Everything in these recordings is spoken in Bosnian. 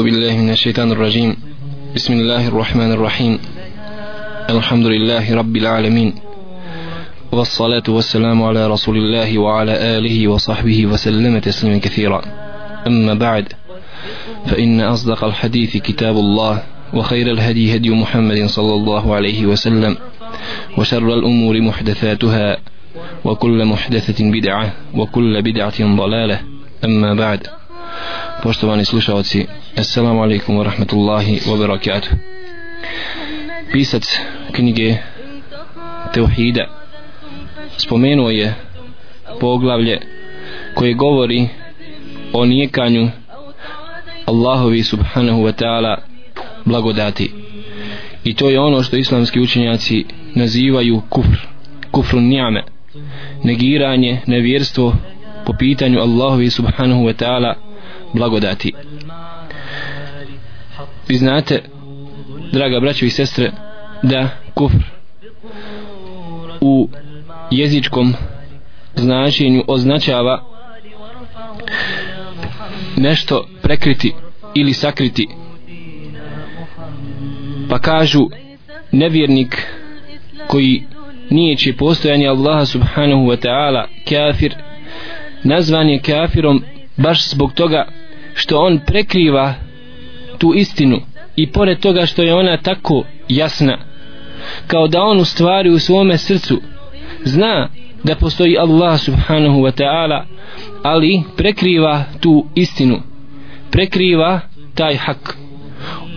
أعوذ بالله من الشيطان الرجيم. بسم الله الرحمن الرحيم. الحمد لله رب العالمين. والصلاة والسلام على رسول الله وعلى آله وصحبه وسلم تسليما كثيرا. أما بعد فإن أصدق الحديث كتاب الله وخير الهدي هدي محمد صلى الله عليه وسلم وشر الأمور محدثاتها وكل محدثة بدعة وكل بدعة ضلالة. أما بعد Poštovani slušalci, Assalamu alaikum wa rahmatullahi wa barakatuh. Pisac knjige Teuhida spomenuo je poglavlje koje govori o nijekanju Allahovi subhanahu wa ta'ala blagodati. I to je ono što islamski učenjaci nazivaju kufr, kufru njame, negiranje, nevjerstvo po pitanju Allahovi subhanahu wa ta'ala blagodati. Vi znate, draga braćo i sestre, da kufr u jezičkom značenju označava nešto prekriti ili sakriti pa kažu nevjernik koji nije će postojanje Allaha subhanahu wa ta'ala kafir nazvan je kafirom baš zbog toga što on prekriva tu istinu i pored toga što je ona tako jasna kao da on u stvari u svome srcu zna da postoji Allah subhanahu wa ta'ala ali prekriva tu istinu prekriva taj hak.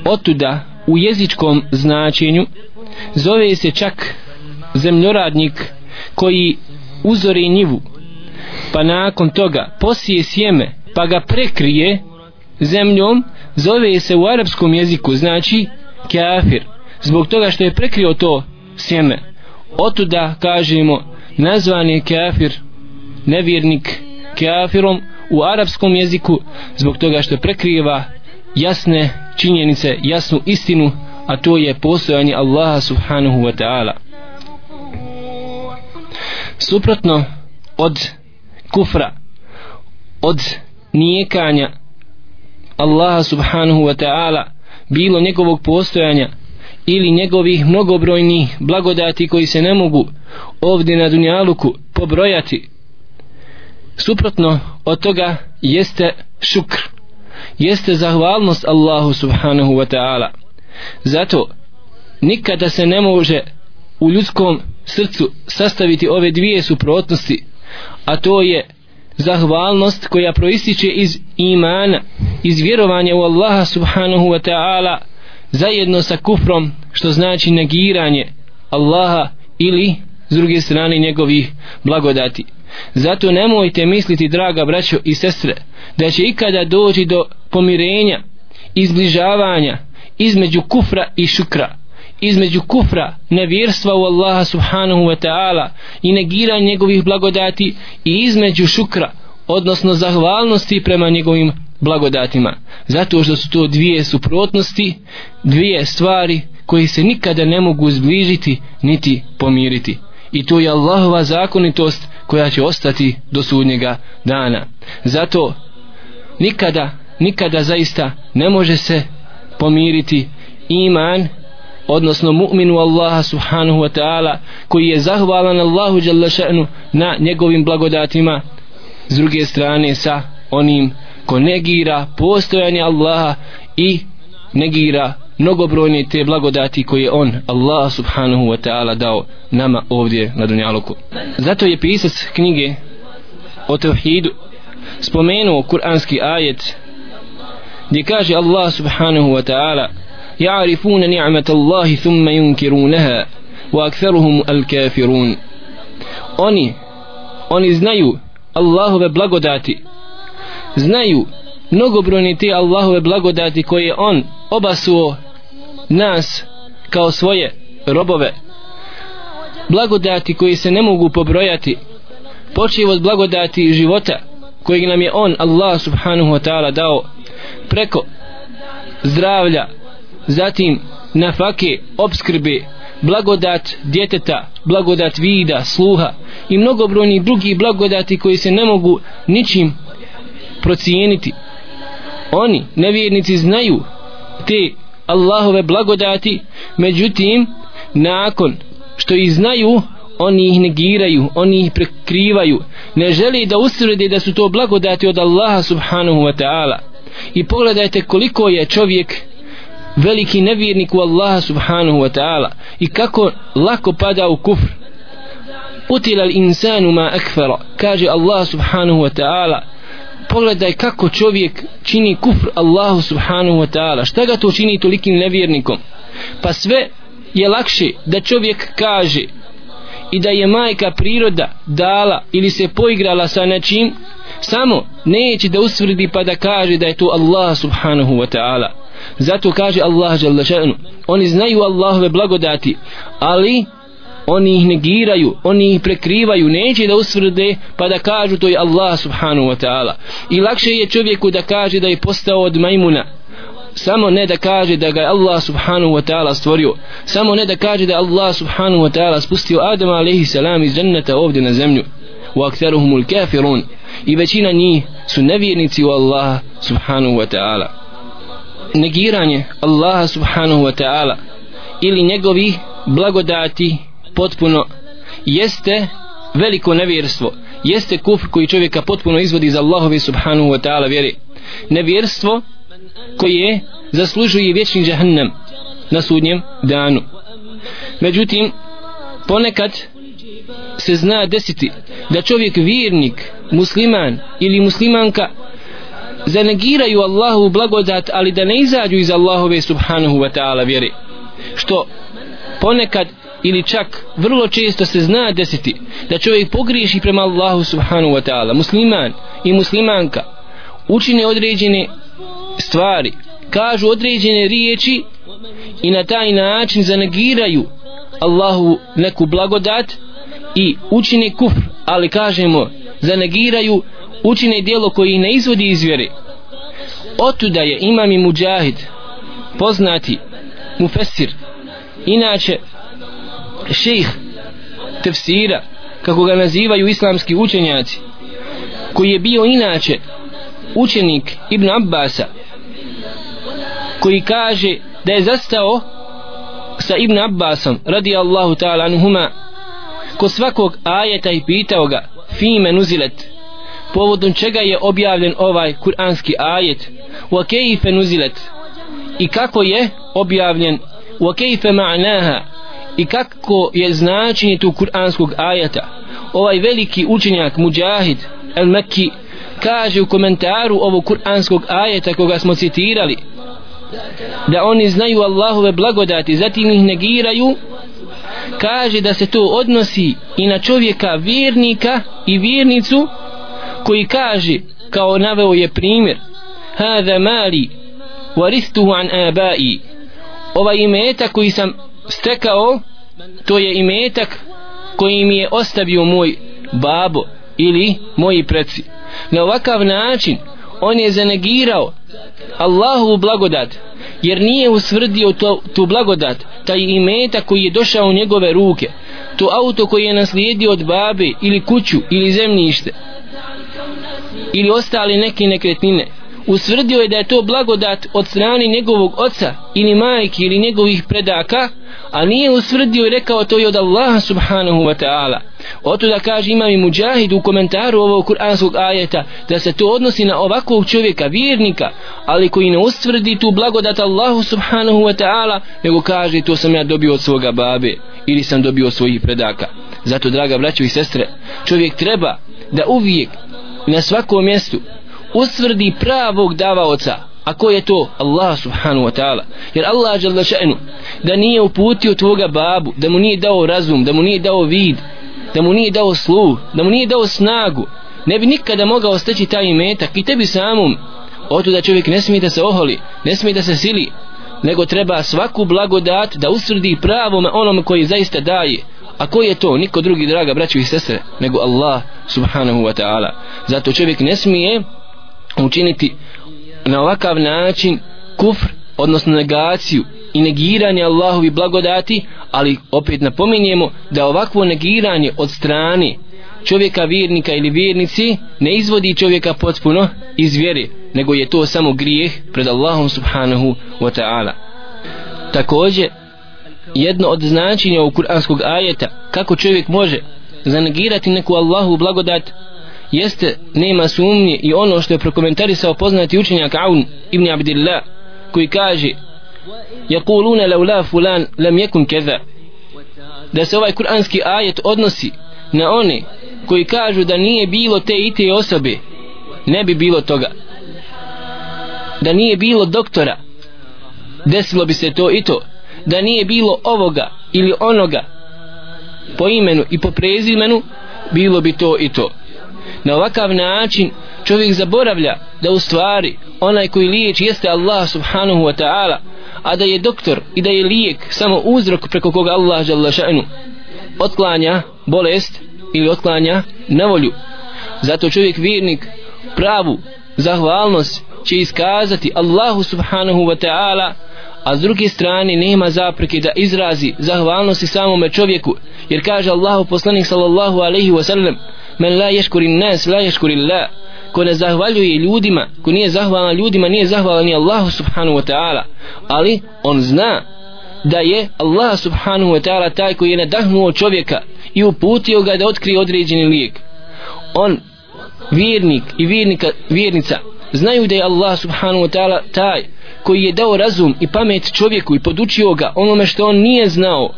Otuda u jezičkom značenju zove se čak zemljoradnik koji uzori njivu pa nakon toga posije sjeme pa ga prekrije zemljom zove se u arapskom jeziku znači kafir. Zbog toga što je prekrio to sjeme. Otuda kažemo nazvan je kafir nevjernik kafirom u arapskom jeziku zbog toga što prekriva jasne činjenice, jasnu istinu a to je postojanje Allaha subhanahu wa ta'ala. Suprotno od kufra od nijekanja Allaha subhanahu wa ta'ala bilo njegovog postojanja ili njegovih mnogobrojnih blagodati koji se ne mogu ovdje na dunjaluku pobrojati. Suprotno od toga jeste šukr jeste zahvalnost Allahu subhanahu wa ta'ala. Zato nikada se ne može u ljudskom srcu sastaviti ove dvije suprotnosti a to je zahvalnost koja proističe iz imana iz vjerovanja u Allaha subhanahu wa ta'ala zajedno sa kufrom što znači negiranje Allaha ili s druge strane njegovih blagodati. Zato nemojte misliti draga braćo i sestre da će ikada doći do pomirenja izbližavanja između kufra i šukra između kufra nevjerstva u Allaha subhanahu wa ta'ala i negiranja njegovih blagodati i između šukra odnosno zahvalnosti prema njegovim blagodatima. Zato što su to dvije suprotnosti dvije stvari koji se nikada ne mogu zbližiti niti pomiriti. I to je Allahova zakonitost koja će ostati do sudnjega dana. Zato nikada nikada zaista ne može se pomiriti iman odnosno mu'minu Allaha subhanahu wa ta'ala koji je zahvalan Allahu jalla še'nu na njegovim blagodatima. S druge strane sa onim ko negira postojanje Allaha i negira mnogobrojne te blagodati koje on Allah subhanahu wa ta'ala dao nama ovdje na Dunjaluku. Zato je pisac knjige o tevhidu spomenuo kuranski ajet gdje kaže Allah subhanahu wa ta'ala يعرفون نعمة الله ثم ينكرونها وأكثرهم الكافرون oni oni znaju Allahove blagodati znaju mnogobrojni te Allahove blagodati koje on obasuo nas kao svoje robove blagodati koji se ne mogu pobrojati počeo od blagodati života kojeg nam je on Allah subhanahu wa ta'ala dao preko zdravlja zatim nafake, obskrbe blagodat djeteta blagodat vida, sluha i mnogobrojni drugi blagodati koji se ne mogu ničim procijeniti. Oni nevjernici znaju te Allahove blagodati međutim nakon što ih znaju oni ih negiraju, oni ih prekrivaju. Ne želi da usrede da su to blagodati od Allaha subhanahu wa ta'ala. I pogledajte koliko je čovjek veliki nevjernik u Allaha subhanahu wa ta'ala. I kako lako pada u kufr. Utilal insanu ma akfara. Kaže Allah subhanahu wa ta'ala pogledaj kako čovjek čini kufr Allahu subhanahu wa ta'ala. Šta ga to čini tolikim nevjernikom? Pa sve je lakše da čovjek kaže i da je majka priroda dala ili se poigrala sa nečim samo neće da usvrdi pa da kaže da je to Allah subhanahu wa ta'ala zato kaže Allah žele šanu oni znaju Allahove blagodati ali oni ih negiraju oni ih prekrivaju neće da usvrde pa da kažu to je Allah subhanahu wa ta'ala. I lakše je čovjeku da kaže da je postao od majmuna samo ne da kaže da ga je Allah subhanahu wa ta'ala stvorio samo ne da kaže da Allah subhanahu wa ta'ala spustio Adama alaihi salam iz dženneta ovdje na zemlju. U aktaruhumul kafirun. I većina njih su nevjernici u negiranje Allaha subhanahu wa ta'ala ili njegovi blagodati potpuno jeste veliko nevjerstvo jeste kufr koji čovjeka potpuno izvodi iz Allahove subhanahu wa ta'ala vjeri nevjerstvo koje zaslužuje vječni džahannam na sudnjem danu. Međutim ponekad se zna desiti da čovjek vjernik musliman ili muslimanka zanegiraju Allahu blagodat ali da ne izađu iz Allahove subhanahu wa ta'ala vjeri što ponekad ili čak vrlo često se zna desiti da čovjek pogriješi prema Allahu subhanahu wa ta'ala. Musliman i muslimanka učine određene stvari kažu određene riječi i na taj način zanegiraju Allahu neku blagodat i učine kufr ali kažemo zanegiraju učine dijelo koji ne izvodi iz vjere. Otuda je imam i muđahid poznati mufesir inače šejh tefsira kako ga nazivaju islamski učenjaci koji je bio inače učenik Ibn Abbasa koji kaže da je zastao sa Ibn Abbasom radi Allahu ta'ala anuhuma ko svakog ajeta i pitao ga fime nuzilet? Povodom čega je objavljen ovaj kuranski ajet wa kejfe nuzilet i kako je objavljen wa kejfe ma'naha i kako je značenje tu kuranskog ajeta. Ovaj veliki učenjak Mujahid El Mekki kaže u komentaru ovog kuranskog ajeta koga smo citirali da oni znaju Allahove blagodati zatim ih negiraju kaže da se to odnosi i na čovjeka vjernika i vjernicu koji kaže kao naveo je primjer hada mali waristuhu an abai. Ovaj imetak koji sam stekao to je imetak koji mi je ostavio moj babo ili moji preci. Na ovakav način on je zanegirao Allahovu blagodat jer nije usvrdio to, tu blagodat taj imeta koji je došao u njegove ruke. To auto koji je naslijedio od babe ili kuću ili zemljište ili ostali neke nekretnine. Usvrdio je da je to blagodat od strane njegovog oca ili majke ili njegovih predaka a nije usvrdio i rekao to je od Allaha subhanahu wa ta'ala. Oto da kaže imam i muđahid u komentaru ovog kuranskog ajeta da se to odnosi na ovakvog čovjeka vjernika ali koji ne ustvrdi tu blagodat Allahu subhanahu wa ta'ala nego kaže to sam ja dobio od svoga babe ili sam dobio od svojih predaka. Zato draga braćo i sestre čovjek treba da uvijek na svakom mjestu usvrdi pravog davaoca a ko je to? Allah subhanahu wa ta'ala. Jer Allah žele še'nu da nije uputio tvoga babu da mu nije dao razum da mu nije dao vid da mu nije dao sluh da mu nije dao snagu ne bi nikada mogao steći taj imetak i tebi samom. Oto da čovjek ne smije da se oholi ne smije da se sili nego treba svaku blagodat da usvrdi pravom onom koji zaista daje a ko je to? Niko drugi draga braćo i sestre nego Allah subhanahu wa ta'ala. Zato čovjek ne smije učiniti na ovakav način kufr odnosno negaciju i negiranje Allahovi blagodati ali opet napominjemo da ovakvo negiranje od strane čovjeka vjernika ili vjernici ne izvodi čovjeka potpuno iz vjere nego je to samo grijeh pred Allahom subhanahu wa ta'ala. Također jedno od značenja ovog kuranskog ajeta kako čovjek može zanegirati neku Allahu blagodat jeste nema sumnje i ono što je prokomentarisao poznati učenjak Aun ibn Abdillah koji kaže يقولون لولا فلان لم يكن كذا da se ovaj kuranski ajet odnosi na one koji kažu da nije bilo te i te osobe ne bi bilo toga da nije bilo doktora desilo bi se to i to da nije bilo ovoga ili onoga po imenu i po prezimenu bilo bi to i to. Na ovakav način čovjek zaboravlja da u stvari onaj koji liječi jeste Allah subhanahu wa ta'ala a da je doktor i da je lijek samo uzrok preko koga Allah žele šanu otklanja bolest ili otklanja nevolju zato čovjek vjernik pravu zahvalnost će iskazati Allahu subhanahu wa ta'ala a s druge strane nema zapreke da izrazi zahvalnosti samome čovjeku. Jer kaže Allahu poslanik sallallahu alaihi wa sallam men la ješkuri nas la ješkuri la ko ne zahvaljuje ljudima ko nije zahvalan ljudima nije zahvalan ni Allahu subhanahu wa ta'ala. Ali on zna da je Allah subhanahu wa ta'ala taj koji je nadahnuo čovjeka i uputio ga da otkrije određeni lijek. On vjernik i vjernika, vjernica znaju da je Allah subhanahu wa ta'ala taj koji je dao razum i pamet čovjeku i podučio ga onome što on nije znao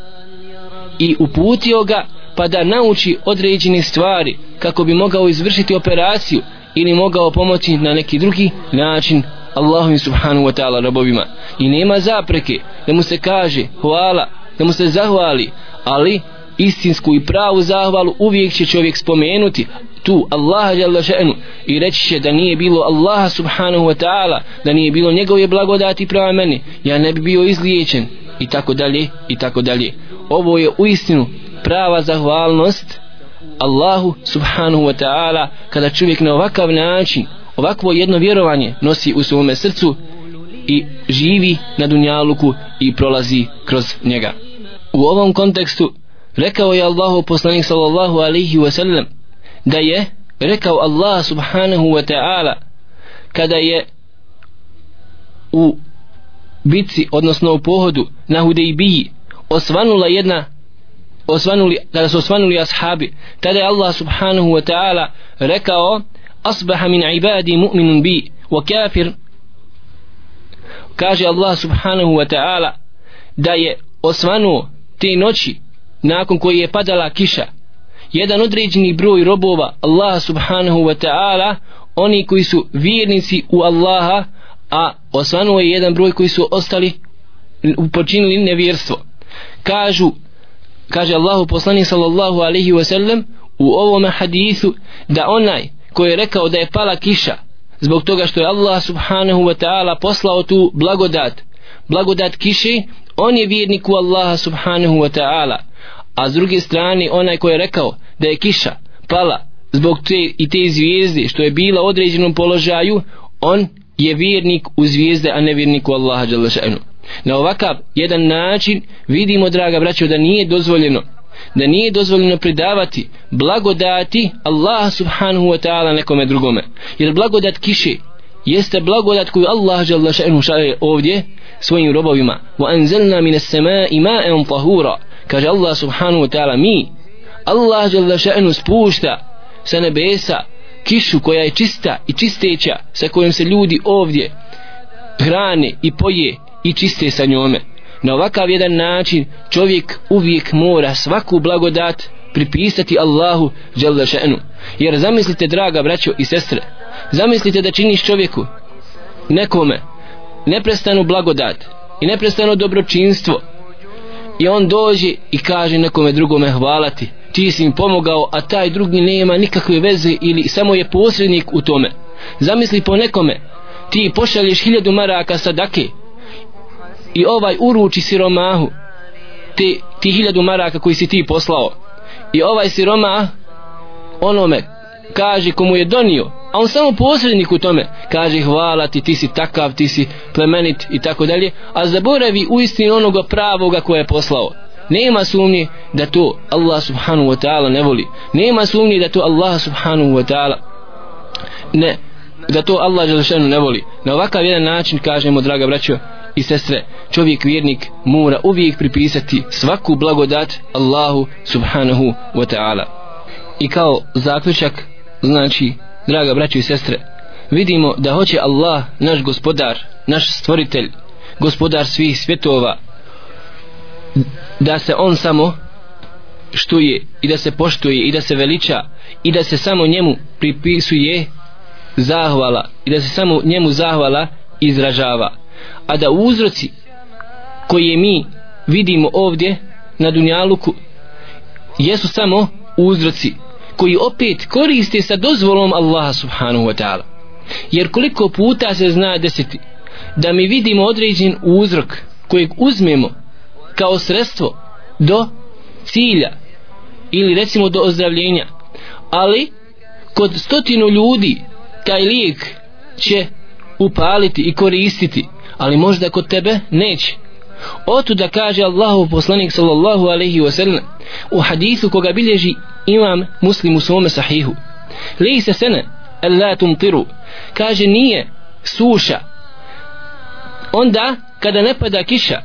i uputio ga pa da nauči određene stvari kako bi mogao izvršiti operaciju ili mogao pomoći na neki drugi način Allahu subhanahu wa ta'ala robovima. I nema zapreke da mu se kaže hvala da mu se zahvali ali istinsku i pravu zahvalu uvijek će čovjek spomenuti tu Allaha jalla še'nu i reći će da nije bilo Allaha subhanahu wa ta'ala da nije bilo njegove blagodati prema meni ja ne bi bio izliječen i tako dalje i tako dalje. Ovo je u istinu prava zahvalnost Allahu subhanahu wa ta'ala kada čovjek na ovakav način ovakvo jedno vjerovanje nosi u svome srcu i živi na dunjaluku i prolazi kroz njega. U ovom kontekstu rekao je Allahu poslanik sallallahu alaihi wa sallam da je rekao Allah subhanahu wa ta'ala kada je u bitci odnosno u pohodu na Hudejbiji osvanula jedna osvanuli, kada su osvanuli ashabi tada je Allah subhanahu wa ta'ala rekao asbaha min ibadi mu'minun bi wa kafir. Kaže Allah subhanahu wa ta'ala da je osvanuo te noći nakon koji je padala kiša. Jedan određeni broj robova Allah subhanahu wa ta'ala oni koji su vjernici u Allaha a osvanuo je jedan broj koji su ostali počinili nevjerstvo. Kažu kaže Allahu poslanik sallallahu alaihi wa sallam u ovom hadisu da onaj koji je rekao da je pala kiša zbog toga što je Allah subhanahu wa ta'ala poslao tu blagodat blagodat kiše on je vjernik u Allaha subhanahu wa ta'ala a s druge strane onaj koji je rekao da je kiša pala zbog te i te zvijezde što je bila u određenom položaju on je vjernik u zvijezde a ne vjernik u Allaha na ovakav jedan način vidimo draga braćo da nije dozvoljeno da nije dozvoljeno predavati blagodati Allaha subhanahu wa ta'ala nekome drugome. Jer blagodat kiše jeste blagodat koju Allah žele šalje ovdje svojim robovima. Wa anzelna mine sema ima'en tahura kaže Allah subhanahu wa ta'ala mi Allah žele še'nu spušta sa nebesa kišu koja je čista i čisteća sa kojom se ljudi ovdje hrane i poje i čiste sa njome. Na ovakav jedan način čovjek uvijek mora svaku blagodat pripisati Allahu žele še'nu. Jer zamislite draga braćo i sestre zamislite da činiš čovjeku nekome neprestanu blagodat i neprestano dobročinstvo i on dođe i kaže nekome drugome hvala ti ti si im pomogao a taj drugi nema nikakve veze ili samo je posrednik u tome. Zamisli po nekome ti pošalješ hiljadu maraka sadake i ovaj uruči siromahu te, ti hiljadu maraka koji si ti poslao. I ovaj siromah onome kaže komu je donio a on samo posrednik u tome. Kaže hvala ti, ti si takav, ti si plemenit i tako dalje. A zaboravi u istinu onoga pravoga koje je poslao. Nema sumnje da to Allah subhanahu wa ta'ala ne voli. Nema sumnje da to Allah subhanahu wa ta'ala ne da to Allah Đelešanu ne voli. Na ovakav jedan način kažemo draga braćo i sestre čovjek vjernik mora uvijek pripisati svaku blagodat Allahu subhanahu wa ta'ala. I kao zaključak znači draga braćo i sestre vidimo da hoće Allah naš gospodar naš stvoritelj gospodar svih svjetova da se on samo štuje i da se poštuje i da se veliča i da se samo njemu pripisuje zahvala i da se samo njemu zahvala izražava. A da uzroci koje mi vidimo ovdje na Dunjaluku jesu samo uzroci koji opet koriste sa dozvolom Allaha subhanahu wa ta'ala. Jer koliko puta se zna desiti da mi vidimo određen uzrok kojeg uzmemo kao sredstvo do cilja ili recimo do ozdravljenja. Ali kod stotinu ljudi taj lijek će upaliti i koristiti ali možda kod tebe neće. Otu da kaže Allahu poslanik sallallahu alaihi wa sallam u hadisu koga bilježi imam muslim u svome sahihu Lej se sene la tumtiru. Kaže nije suša. Onda kada ne pada kiša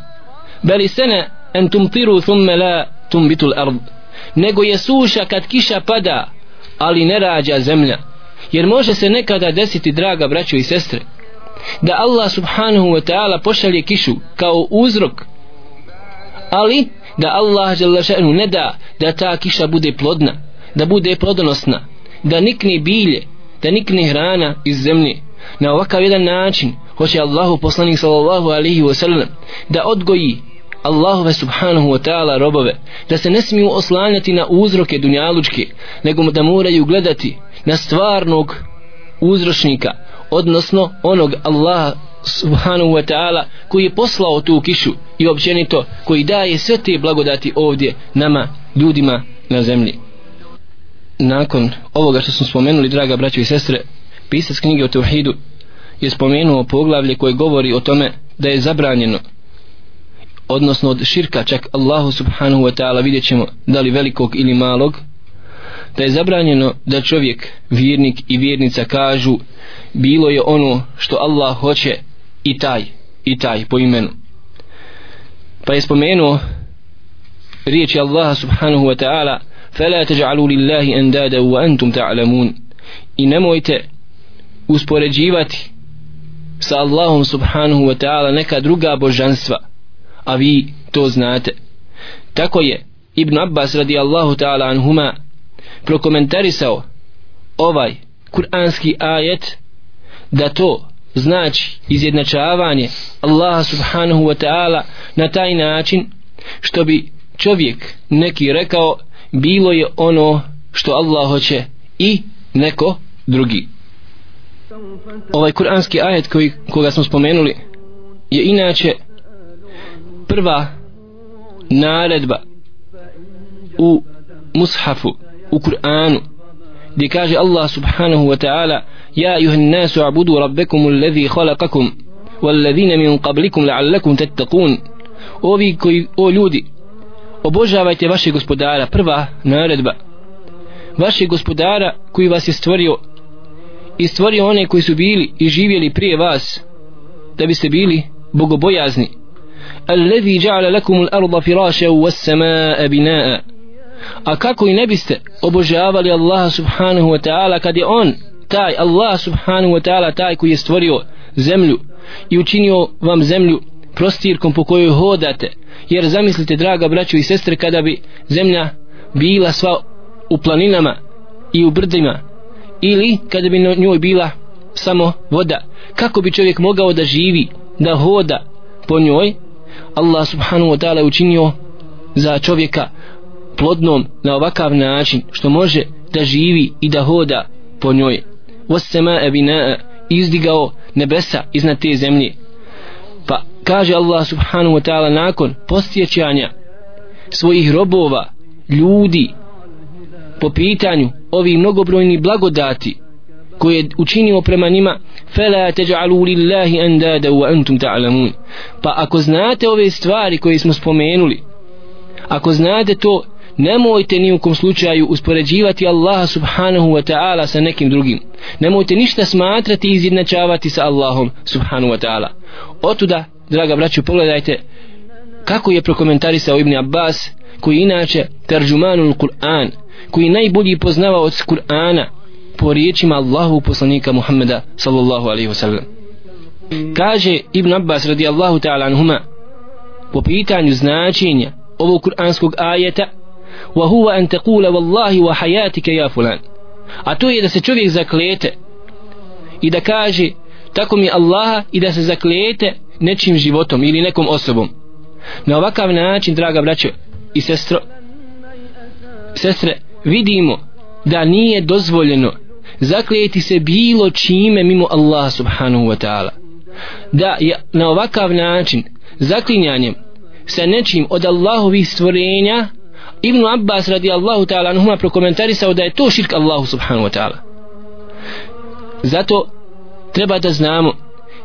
beli sene en tumtiru thumme la tumbitu l'ard nego je suša kad kiša pada ali ne rađa zemlja. Jer može se nekada desiti draga braćo i sestre da Allah subhanahu wa ta'ala pošalje kišu kao uzrok ali da Allah želešenu ne da da ta kiša bude plodna da bude plodonosna da nikne bilje da nikne hrana iz zemlje. Na ovakav jedan način hoće Allahu poslanik sallallahu alaihi wa sallam da odgoji Allahove subhanahu wa ta'ala robove da se ne smiju oslanjati na uzroke dunjalučke nego da moraju gledati na stvarnog uzročnika odnosno onog Allaha subhanahu wa ta'ala koji je poslao tu kišu i općenito koji daje sve te blagodati ovdje nama ljudima na zemlji. Nakon ovoga što smo spomenuli draga braćo i sestre pisac knjige o Teuhidu je spomenuo poglavlje koje govori o tome da je zabranjeno odnosno od širka čak Allahu subhanahu wa ta'ala vidjet ćemo da li velikog ili malog da je zabranjeno da čovjek vjernik i vjernica kažu bilo je ono što Allah hoće i taj i taj po imenu pa je spomenuo riječi Allaha subhanahu wa ta'ala فلا تجعلوا لله اندادا وانتم تعلمون i nemojte uspoređivati sa Allahom subhanahu wa ta'ala neka druga božanstva a vi to znate tako je Ibn Abbas radijallahu ta'ala anhuma prokomentarisao ovaj kuranski ajet da to znači izjednačavanje Allaha subhanahu wa ta'ala na taj način što bi čovjek neki rekao bilo je ono što Allah hoće i neko drugi. Ovaj kuranski ajet koji, koga smo spomenuli je inače prva naredba u mushafu u Kur'anu gdje kaže Allah subhanahu wa ta'ala Ja juhan nasu abudu rabbekum alladhi khalaqakum wallazina min qablikum la'allakum tattaqun. Ovi koji, o ljudi obožavajte vaše gospodara prva naredba. Vaše gospodara koji vas je stvorio i stvorio one koji su bili i živjeli prije vas da biste bili bogobojazni. Allazi ja'ala lakum al-ardha firasha was-samaa'a binaa a kako i ne biste obožavali Allaha subhanahu wa ta'ala kad je on taj Allah subhanahu wa ta'ala taj koji je stvorio zemlju i učinio vam zemlju prostirkom po kojoj hodate? Jer zamislite draga braćo i sestre kada bi zemlja bila sva u planinama i u brdima ili kada bi na njoj bila samo voda kako bi čovjek mogao da živi da hoda po njoj? Allah subhanahu wa ta'ala učinio za čovjeka plodnom na ovakav način što može da živi i da hoda po njoj. Wasema bina izdigao nebesa iznad te zemlje. Pa kaže Allah subhanahu wa ta'ala nakon postjećanja svojih robova ljudi po pitanju ovih mnogobrojni blagodati koje je učinio prema njima fela teđa'alu lillahi andada wa antum ta'lamun. Pa ako znate ove stvari koje smo spomenuli ako znate to nemojte ni u kom slučaju uspoređivati Allaha subhanahu wa ta'ala sa nekim drugim. Nemojte ništa smatrati i izjednačavati sa Allahom subhanahu wa ta'ala. Otuda draga braću pogledajte kako je prokomentarisao Ibn Abbas koji inače terđumanul Kur'an koji najbolji poznava od Kur'ana po riječima Allahu poslanika Muhammeda sallallahu alaihi wasallam kaže Ibn Abbas radijallahu ta'ala anhuma po pitanju značenja ovog kur'anskog ajeta wa huwa an taqula wallahi wa hayatika ya fulan. A to je da se čovjek zaklete i da kaže tako mi Allaha i da se zaklete nečim životom ili nekom osobom. Na ovakav način draga braćo i sestro sestre vidimo da nije dozvoljeno zaklijeti se bilo čime mimo Allah subhanahu wa ta'ala. Da je na ovakav način zaklinjanjem sa nečim od Allahovih stvorenja Ibn Abbas radi Allahu ta'ala nuhuma prokomentarisao da je to širk Allahu subhanahu wa ta'ala. Zato treba da znamo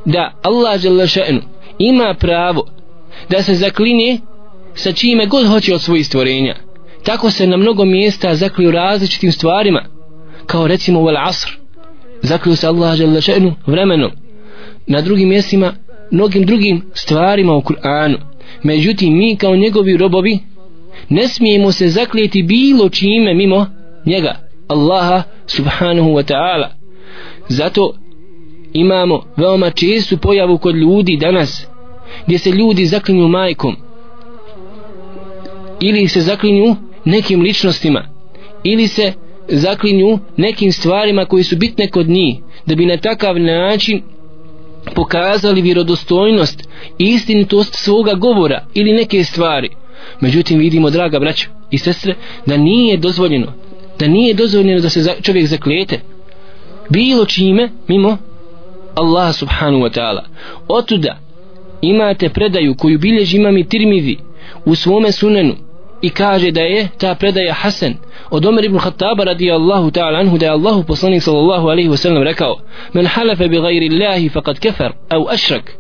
da Allah žele še'nu ima pravo da se zaklinje sa čime god hoće od svojih stvorenja. Tako se na mnogo mjesta zakliju različitim stvarima kao recimo u al-asr zakliju se Allah žele še'nu vremenom. Na drugim mjestima mnogim drugim stvarima u Kur'anu. Međutim mi kao njegovi robovi ne smijemo se zaklijeti bilo čime mimo njega Allaha subhanahu wa ta'ala. Zato imamo veoma čestu pojavu kod ljudi danas gdje se ljudi zaklinju majkom ili se zaklinju nekim ličnostima ili se zaklinju nekim stvarima koji su bitne kod njih da bi na takav način pokazali vjerodostojnost i istinitost svoga govora ili neke stvari međutim vidimo draga braćo i sestre da nije dozvoljeno da nije dozvoljeno da se čovjek zaklijete bilo čime mimo Allah subhanahu wa ta'ala. Otuda imate predaju koju bilježi imam i tirmizi u svome sunenu i kaže da je ta predaja Hasan od Omer ibn Khattaba radijallahu ta'ala anhu da je Allahu poslanik sallallahu alaihi wa sallam rekao men halafe bi gajri Allahi faqad kefer au ašrak.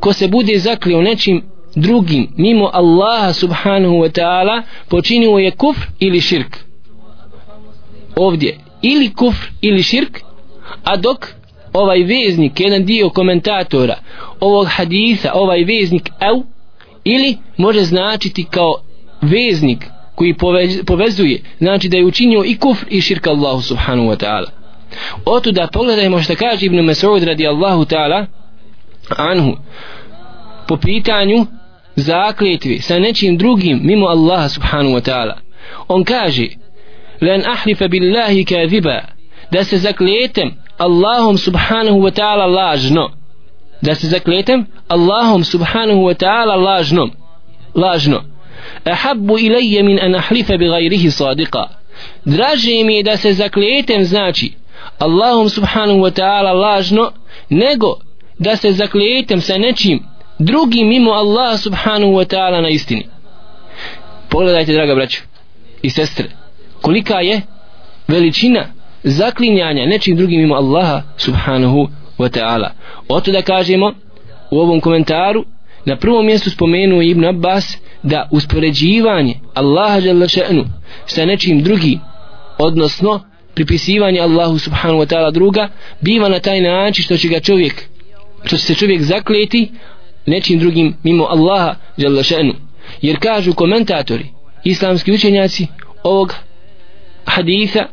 Ko se bude zaklio nečim drugim mimo Allaha subhanahu wa ta'ala počinio je kufr ili širk? Ovdje ili kufr ili širk a dok ovaj veznik jedan dio komentatora ovog hadisa ovaj veznik au ili može značiti kao veznik koji povezuje znači da je učinio i kufr i širk Allahu subhanahu wa ta'ala. Oto da pogledajmo što kaže Ibn Mas'ud radi Allahu ta'ala anhu po pitanju zakletvi sa nečim drugim mimo Allaha subhanahu wa ta'ala. On kaže len ahlifa billahi kadhiba da se zakletem Allahom subhanahu wa ta'ala lažno. Da se zakletem Allahom subhanahu wa ta'ala lažno. Lažno. Ahabbu ilayya min an ahlifa bi gajrihi sadiqa. Draže mi je da se zakletem znači Allahom subhanahu wa ta'ala lažno nego da se zakletem sa nečim drugi mimo Allaha subhanahu wa ta'ala na istini. Pogledajte draga braćo i sestre kolika je veličina zaklinjanja nečim drugim mimo Allaha subhanahu wa ta'ala. Oto da kažemo u ovom komentaru na prvom mjestu spomenuo Ibn Abbas da uspoređivanje Allaha žele še'nu sa nečim drugim odnosno pripisivanje Allahu subhanahu wa ta'ala druga biva na taj način što će ga čovjek što će se čovjek zakleti nečim drugim mimo Allaha žele še'nu. Jer kažu komentatori islamski učenjaci ovog haditha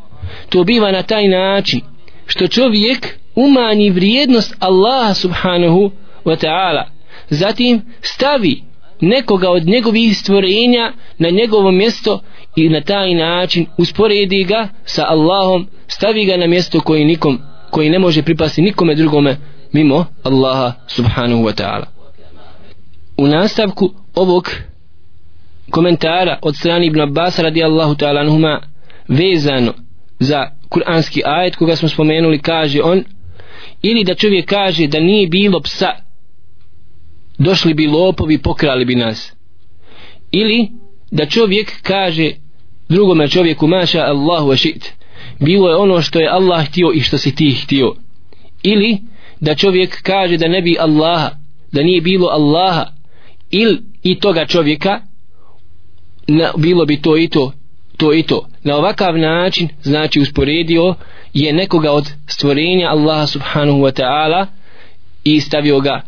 to biva na taj način što čovjek umanji vrijednost Allaha subhanahu wa ta'ala zatim stavi nekoga od njegovih stvorenja na njegovo mjesto i na taj način usporedi ga sa Allahom stavi ga na mjesto koji nikom koji ne može pripasti nikome drugome mimo Allaha subhanahu wa ta'ala u nastavku ovog komentara od strani Ibn Abbas radijallahu ta'ala anhuma vezano za kuranski ajet koga smo spomenuli kaže on ili da čovjek kaže da nije bilo psa došli bi lopovi pokrali bi nas. Ili da čovjek kaže drugome čovjeku maša Allahu ašit bilo je ono što je Allah htio i što si ti htio. Ili da čovjek kaže da ne bi Allaha da nije bilo Allaha il i toga čovjeka na, bilo bi to i to to i to. Na ovakav način znači usporedio je nekoga od stvorenja Allaha subhanahu wa ta'ala i stavio ga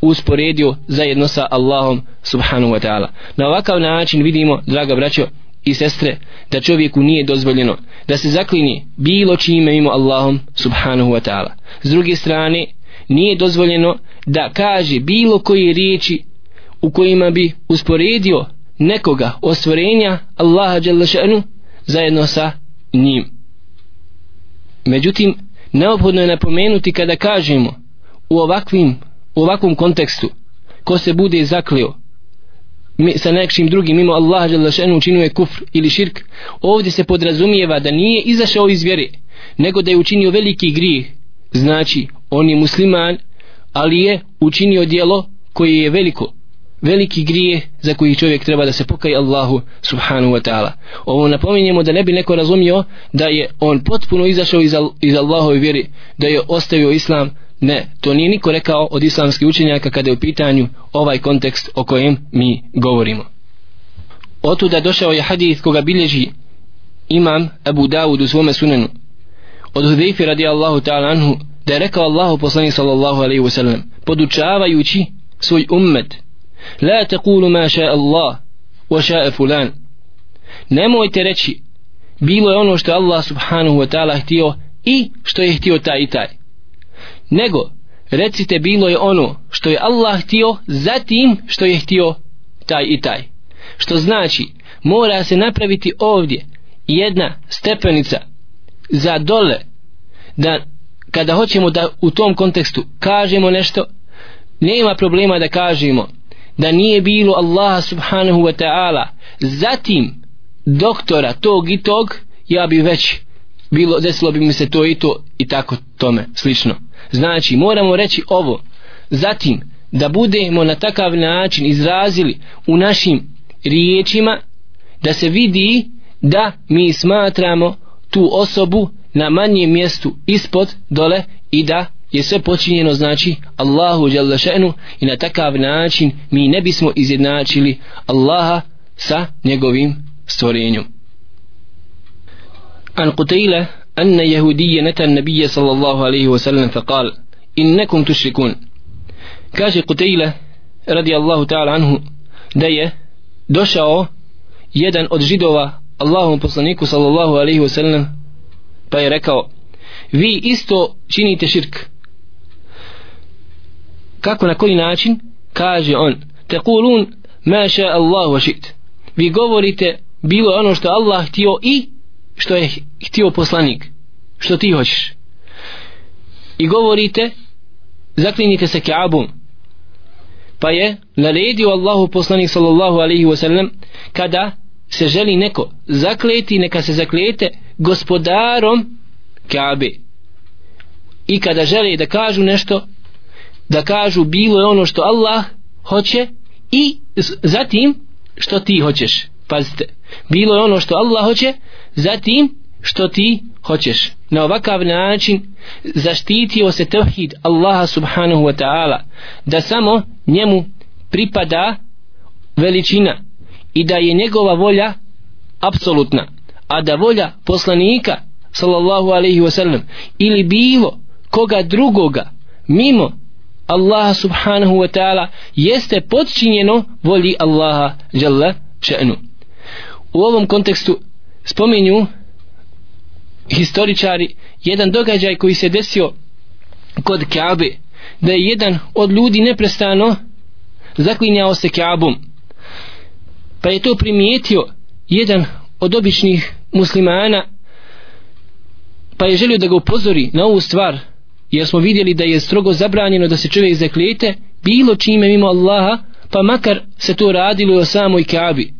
usporedio zajedno sa Allahom subhanahu wa ta'ala. Na ovakav način vidimo draga braćo i sestre da čovjeku nije dozvoljeno da se zaklini bilo čime mimo Allahom subhanahu wa ta'ala. S druge strane nije dozvoljeno da kaže bilo koje riječi u kojima bi usporedio nekoga ostvorenja Allaha šanu zajedno sa njim. Međutim neophodno je napomenuti kada kažemo u ovakvim u ovakvom kontekstu ko se bude zaklio sa nekšim drugim mimo Allaha Đelešenu učinuje kufr ili širk ovdje se podrazumijeva da nije izašao iz vjere nego da je učinio veliki grijeh. Znači on je musliman ali je učinio dijelo koje je veliko veliki grije za koji čovjek treba da se pokaje Allahu subhanahu wa ta'ala. Ovo napominjemo da ne bi neko razumio da je on potpuno izašao iz, iz Allahove vjeri da je ostavio islam. Ne, to nije niko rekao od islamskih učenjaka kada je u pitanju ovaj kontekst o kojem mi govorimo. Otuda došao je hadith koga bilježi imam Abu Dawud u svome sunenu. Od Hudejfi radi Allahu ta'ala anhu da je rekao Allahu poslanik sallallahu alaihi wa sallam podučavajući svoj ummet la taqulu ma ša Allah wa ša fulan. Nemojte reći bilo je ono što je Allah subhanahu wa ta'ala htio i što je htio taj i taj. Nego recite bilo je ono što je Allah htio zatim što je htio taj i taj. Što znači mora se napraviti ovdje jedna stepenica za dole da kada hoćemo da u tom kontekstu kažemo nešto nema problema da kažemo da nije bilo Allaha subhanahu wa ta'ala. Zatim doktora tog i tog ja bi već bilo desilo bi mi se to i to i tako tome slično. Znači moramo reći ovo. Zatim da budemo na takav način izrazili u našim riječima da se vidi da mi smatramo tu osobu na manjem mjestu ispod dole i da je sve počinjeno znači Allahu jalla še'nu i na takav način mi ne bismo izjednačili Allaha sa njegovim stvorenjom an Qutayla أن يهوديا نتى النبي صلى الله عليه وسلم فقال إنكم تشركون كاشي قتيلة رضي الله تعالى عنه داية došao jedan od židova Allahom poslaniku sallallahu alaihi wa sallam pa je rekao vi isto činite širk kako na koji način? Kaže on tekulun ma ša Allah wa šit. Vi govorite bilo ono što Allah htio i što je htio poslanik što ti hoćeš. I govorite zaklinite se Kaabom. Pa je naredio Allahu poslanik sallallahu alaihi wa sallam kada se želi neko zakleti neka se zaklete gospodarom Kaabe. I kada žele da kažu nešto da kažu bilo je ono što Allah hoće i zatim što ti hoćeš. Pazite bilo je ono što Allah hoće zatim što ti hoćeš. Na ovakav način zaštitio se tevhid Allaha subhanahu wa ta'ala da samo njemu pripada veličina i da je njegova volja apsolutna a da volja poslanika sallallahu alaihi wa sallam ili bilo koga drugoga mimo Allaha subhanahu wa ta'ala jeste podčinjeno volji Allaha jalla še'nu. U ovom kontekstu spominju historičari jedan događaj koji se desio kod Kaabe da je jedan od ljudi neprestano zaklinjao se Kaabom. Pa je to primijetio jedan od običnih muslimana pa je želio da ga upozori na ovu stvar jer smo vidjeli da je strogo zabranjeno da se čovjek zaklijete bilo čime mimo Allaha pa makar se to radilo o samoj Kaabi.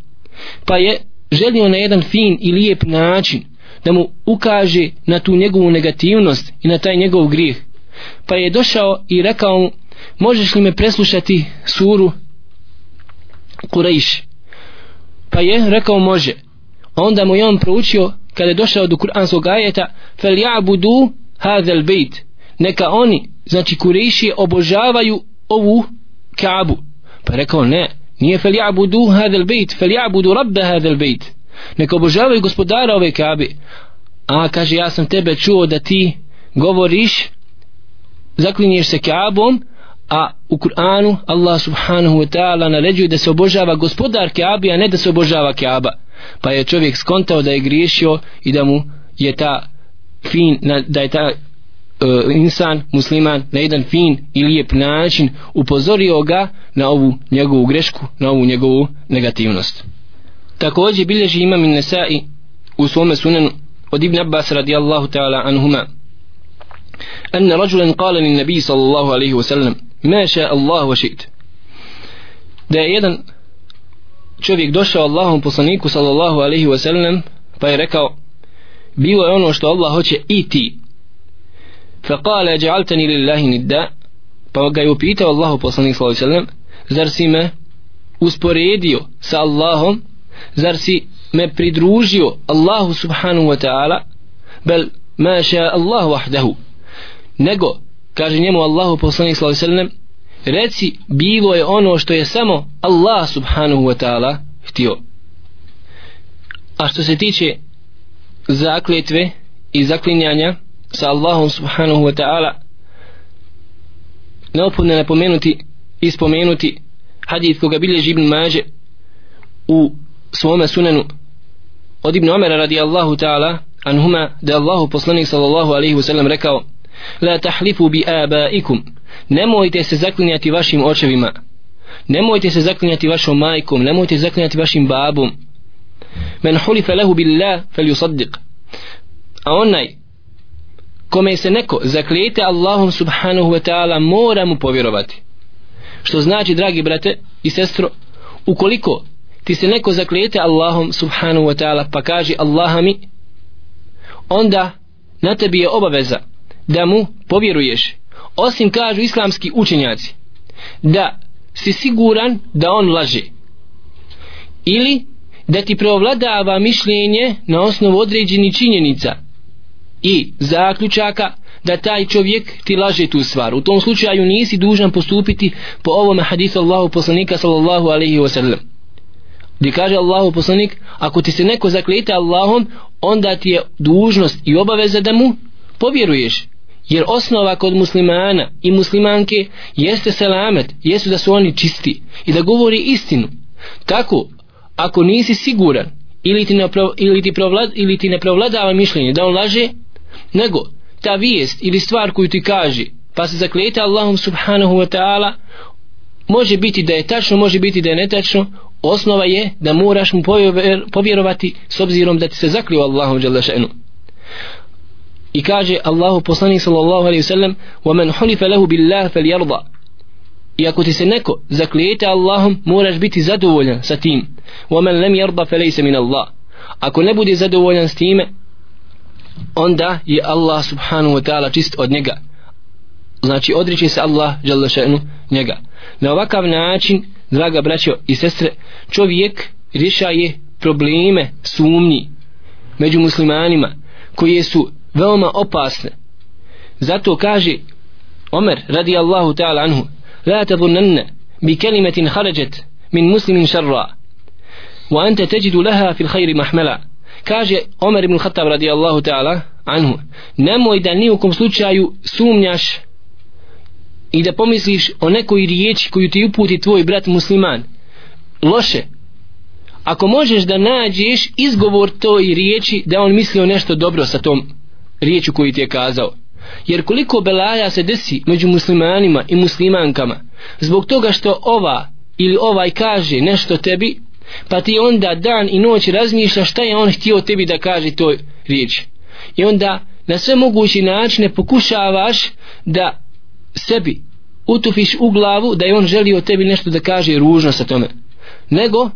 Pa je želio na jedan fin i lijep način da mu ukaže na tu njegovu negativnost i na taj njegov grijeh. Pa je došao i rekao mu možeš li me preslušati suru Kurejš pa je rekao može. Onda mu je on proučio kada je došao do kuranskog ajeta fel ja'budu hadel bejt neka oni znači Kurejši obožavaju ovu Kaabu. Pa rekao ne nije fel ja'budu hadel bejt fel ja'budu rabbe hadel bejt. Neka obožavaju gospodara ove kabe a kaže ja sam tebe čuo da ti govoriš zaklinješ se kabom a u Kur'anu Allah subhanahu wa ta'ala naređuje da se obožava gospodar Kaabi a ne da se obožava Kaaba. Pa je čovjek skontao da je griješio i da mu je ta fin da je ta insan, musliman na jedan fin i lijep način upozorio ga na ovu njegovu grešku na ovu njegovu negativnost također bilježi imam in Nesai u svome sunenu od Ibn Abbas radijallahu ta'ala anhuma أن رجلا قال للنبي صلى الله عليه وسلم ما شاء الله وشئت da je jedan čovjek došao Allahom poslaniku sallallahu alaihi wa sallam pa je rekao bilo je ono što Allah hoće i ti فقال kale لله lillahi nidda. Pa ga je upitao Allahu poslanik sallallahu alaihi wa sallam zar si me usporedio sa Allahom? Zar si me pridružio Allahu subhanahu wa ta'ala? Bel ma sha Allah wahdahu. Nego kaže njemu Allahu poslanik sallallahu alejhi ve sellem reci bilo je ono što je samo Allah subhanahu wa ta'ala htio. A što se tiče zakletve i zaklinjanja sa Allahom subhanahu wa ta'ala neophodno je napomenuti i spomenuti hadith koga bilježi Ibn Mađe u svome sunenu od Ibn Omera radijallahu ta'ala anhuma da Allahu poslanik sallallahu alaihi wa sallam rekao la tahlifu bi abaikum. Nemojte se zaklinjati vašim očevima. Nemojte se zaklinjati vašom majkom nemojte se zaklinjati vašim babom. Men hulife lehu billah fel yusaddiq. A onaj kome se neko zaklijete Allahom subhanahu wa ta'ala mora mu povjerovati. Što znači dragi brate i sestro ukoliko ti se neko zaklijete Allahom subhanahu wa ta'ala pa kaže Allaha mi onda na tebi je obaveza da mu povjeruješ. Osim kažu islamski učenjaci da si siguran da on laže. Ili da ti preovladava mišljenje na osnovu određenih činjenica i zaključaka da taj čovjek ti laže tu stvar. U tom slučaju nisi dužan postupiti po ovome hadisu Allahu poslanika sallallahu alaihi wa sallam. Gdje kaže Allahu poslanik, ako ti se neko zaklijete Allahom, onda ti je dužnost i obaveza da mu povjeruješ jer osnova kod muslimana i muslimanke jeste selamet, jeste da su oni čisti i da govori istinu. Tako, ako nisi siguran ili ti ne, ili ti provlad, ili ti ne provladava mišljenje da on laže, nego ta vijest ili stvar koju ti kaže, pa se zaklijete Allahom subhanahu wa ta'ala, može biti da je tačno, može biti da je netačno, osnova je da moraš mu povjerovati s obzirom da ti se zaklio Allahom želešenu i kaže Allahu poslanik sallallahu alaihi ve sellem wa man hulifa lahu billah falyarda. I ako ti se neko zaklijete Allahom moraš biti zadovoljan sa tim. Wa man lam yarda falaysa min Allah. Ako ne bude zadovoljan s time onda je Allah subhanahu wa ta'ala čist od njega. Znači odriče se Allah jalla še'nu njega. Na ovakav način draga braćo i sestre čovjek rješaje probleme sumnji među muslimanima koje su veoma opasne. Zato kaže Omer radi Allahu ta'ala anhu la tadhunanna bi kelimetin kharajat min muslimin sharra wa anta tajidu laha fil khair mahmala kaže Omer ibn Khattab radijallahu ta'ala anhu nemoj da ni u kom slučaju sumnjaš i da pomisliš o nekoj riječi koju ti uputi tvoj brat musliman. Loše. Ako možeš da nađeš izgovor toj riječi da on mislio nešto dobro sa tom riječu koju ti je kazao. Jer koliko belaja se desi među muslimanima i muslimankama zbog toga što ova ili ovaj kaže nešto tebi pa ti onda dan i noć razmišlja šta je on htio tebi da kaže toj riječi. I onda na sve mogući načine pokušavaš da sebi utufiš u glavu da je on želio tebi nešto da kaže ružno sa tome. Nego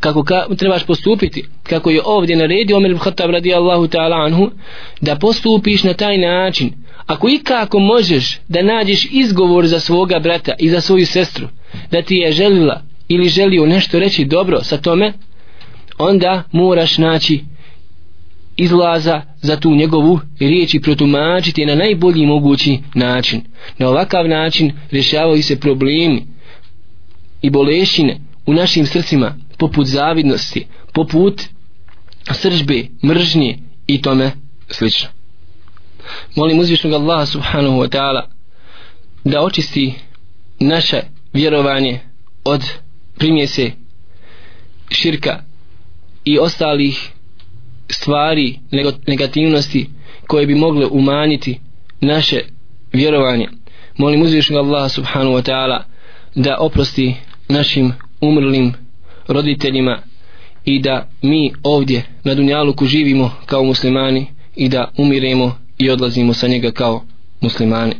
kako ka, trebaš postupiti kako je ovdje naredio Omer Khattab radijallahu ta'ala anhu da postupiš na taj način. Ako i kako možeš da nađeš izgovor za svoga brata i za svoju sestru da ti je želila ili želio nešto reći dobro sa tome onda moraš naći izlaza za tu njegovu riječ i protumačiti na najbolji mogući način. Na ovakav način rješavaju se problemi i bolešine u našim srcima poput zavidnosti poput sržbe, mržnje i tome slično. Molim uzvišnog Allaha subhanahu wa ta'ala da očisti naše vjerovanje od primjese širka i ostalih stvari negativnosti koje bi mogle umanjiti naše vjerovanje molim uzvišnog Allaha subhanahu wa ta'ala da oprosti našim umrlim roditeljima i da mi ovdje na Dunjaluku živimo kao muslimani i da umiremo i odlazimo sa njega kao muslimani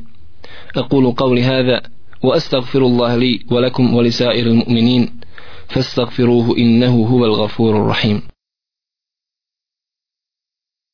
أقول قولي هذا وأستغفر الله لي ولكم ولسائر المؤمنين فاستغفروه إنه هو الغفور الرحيم.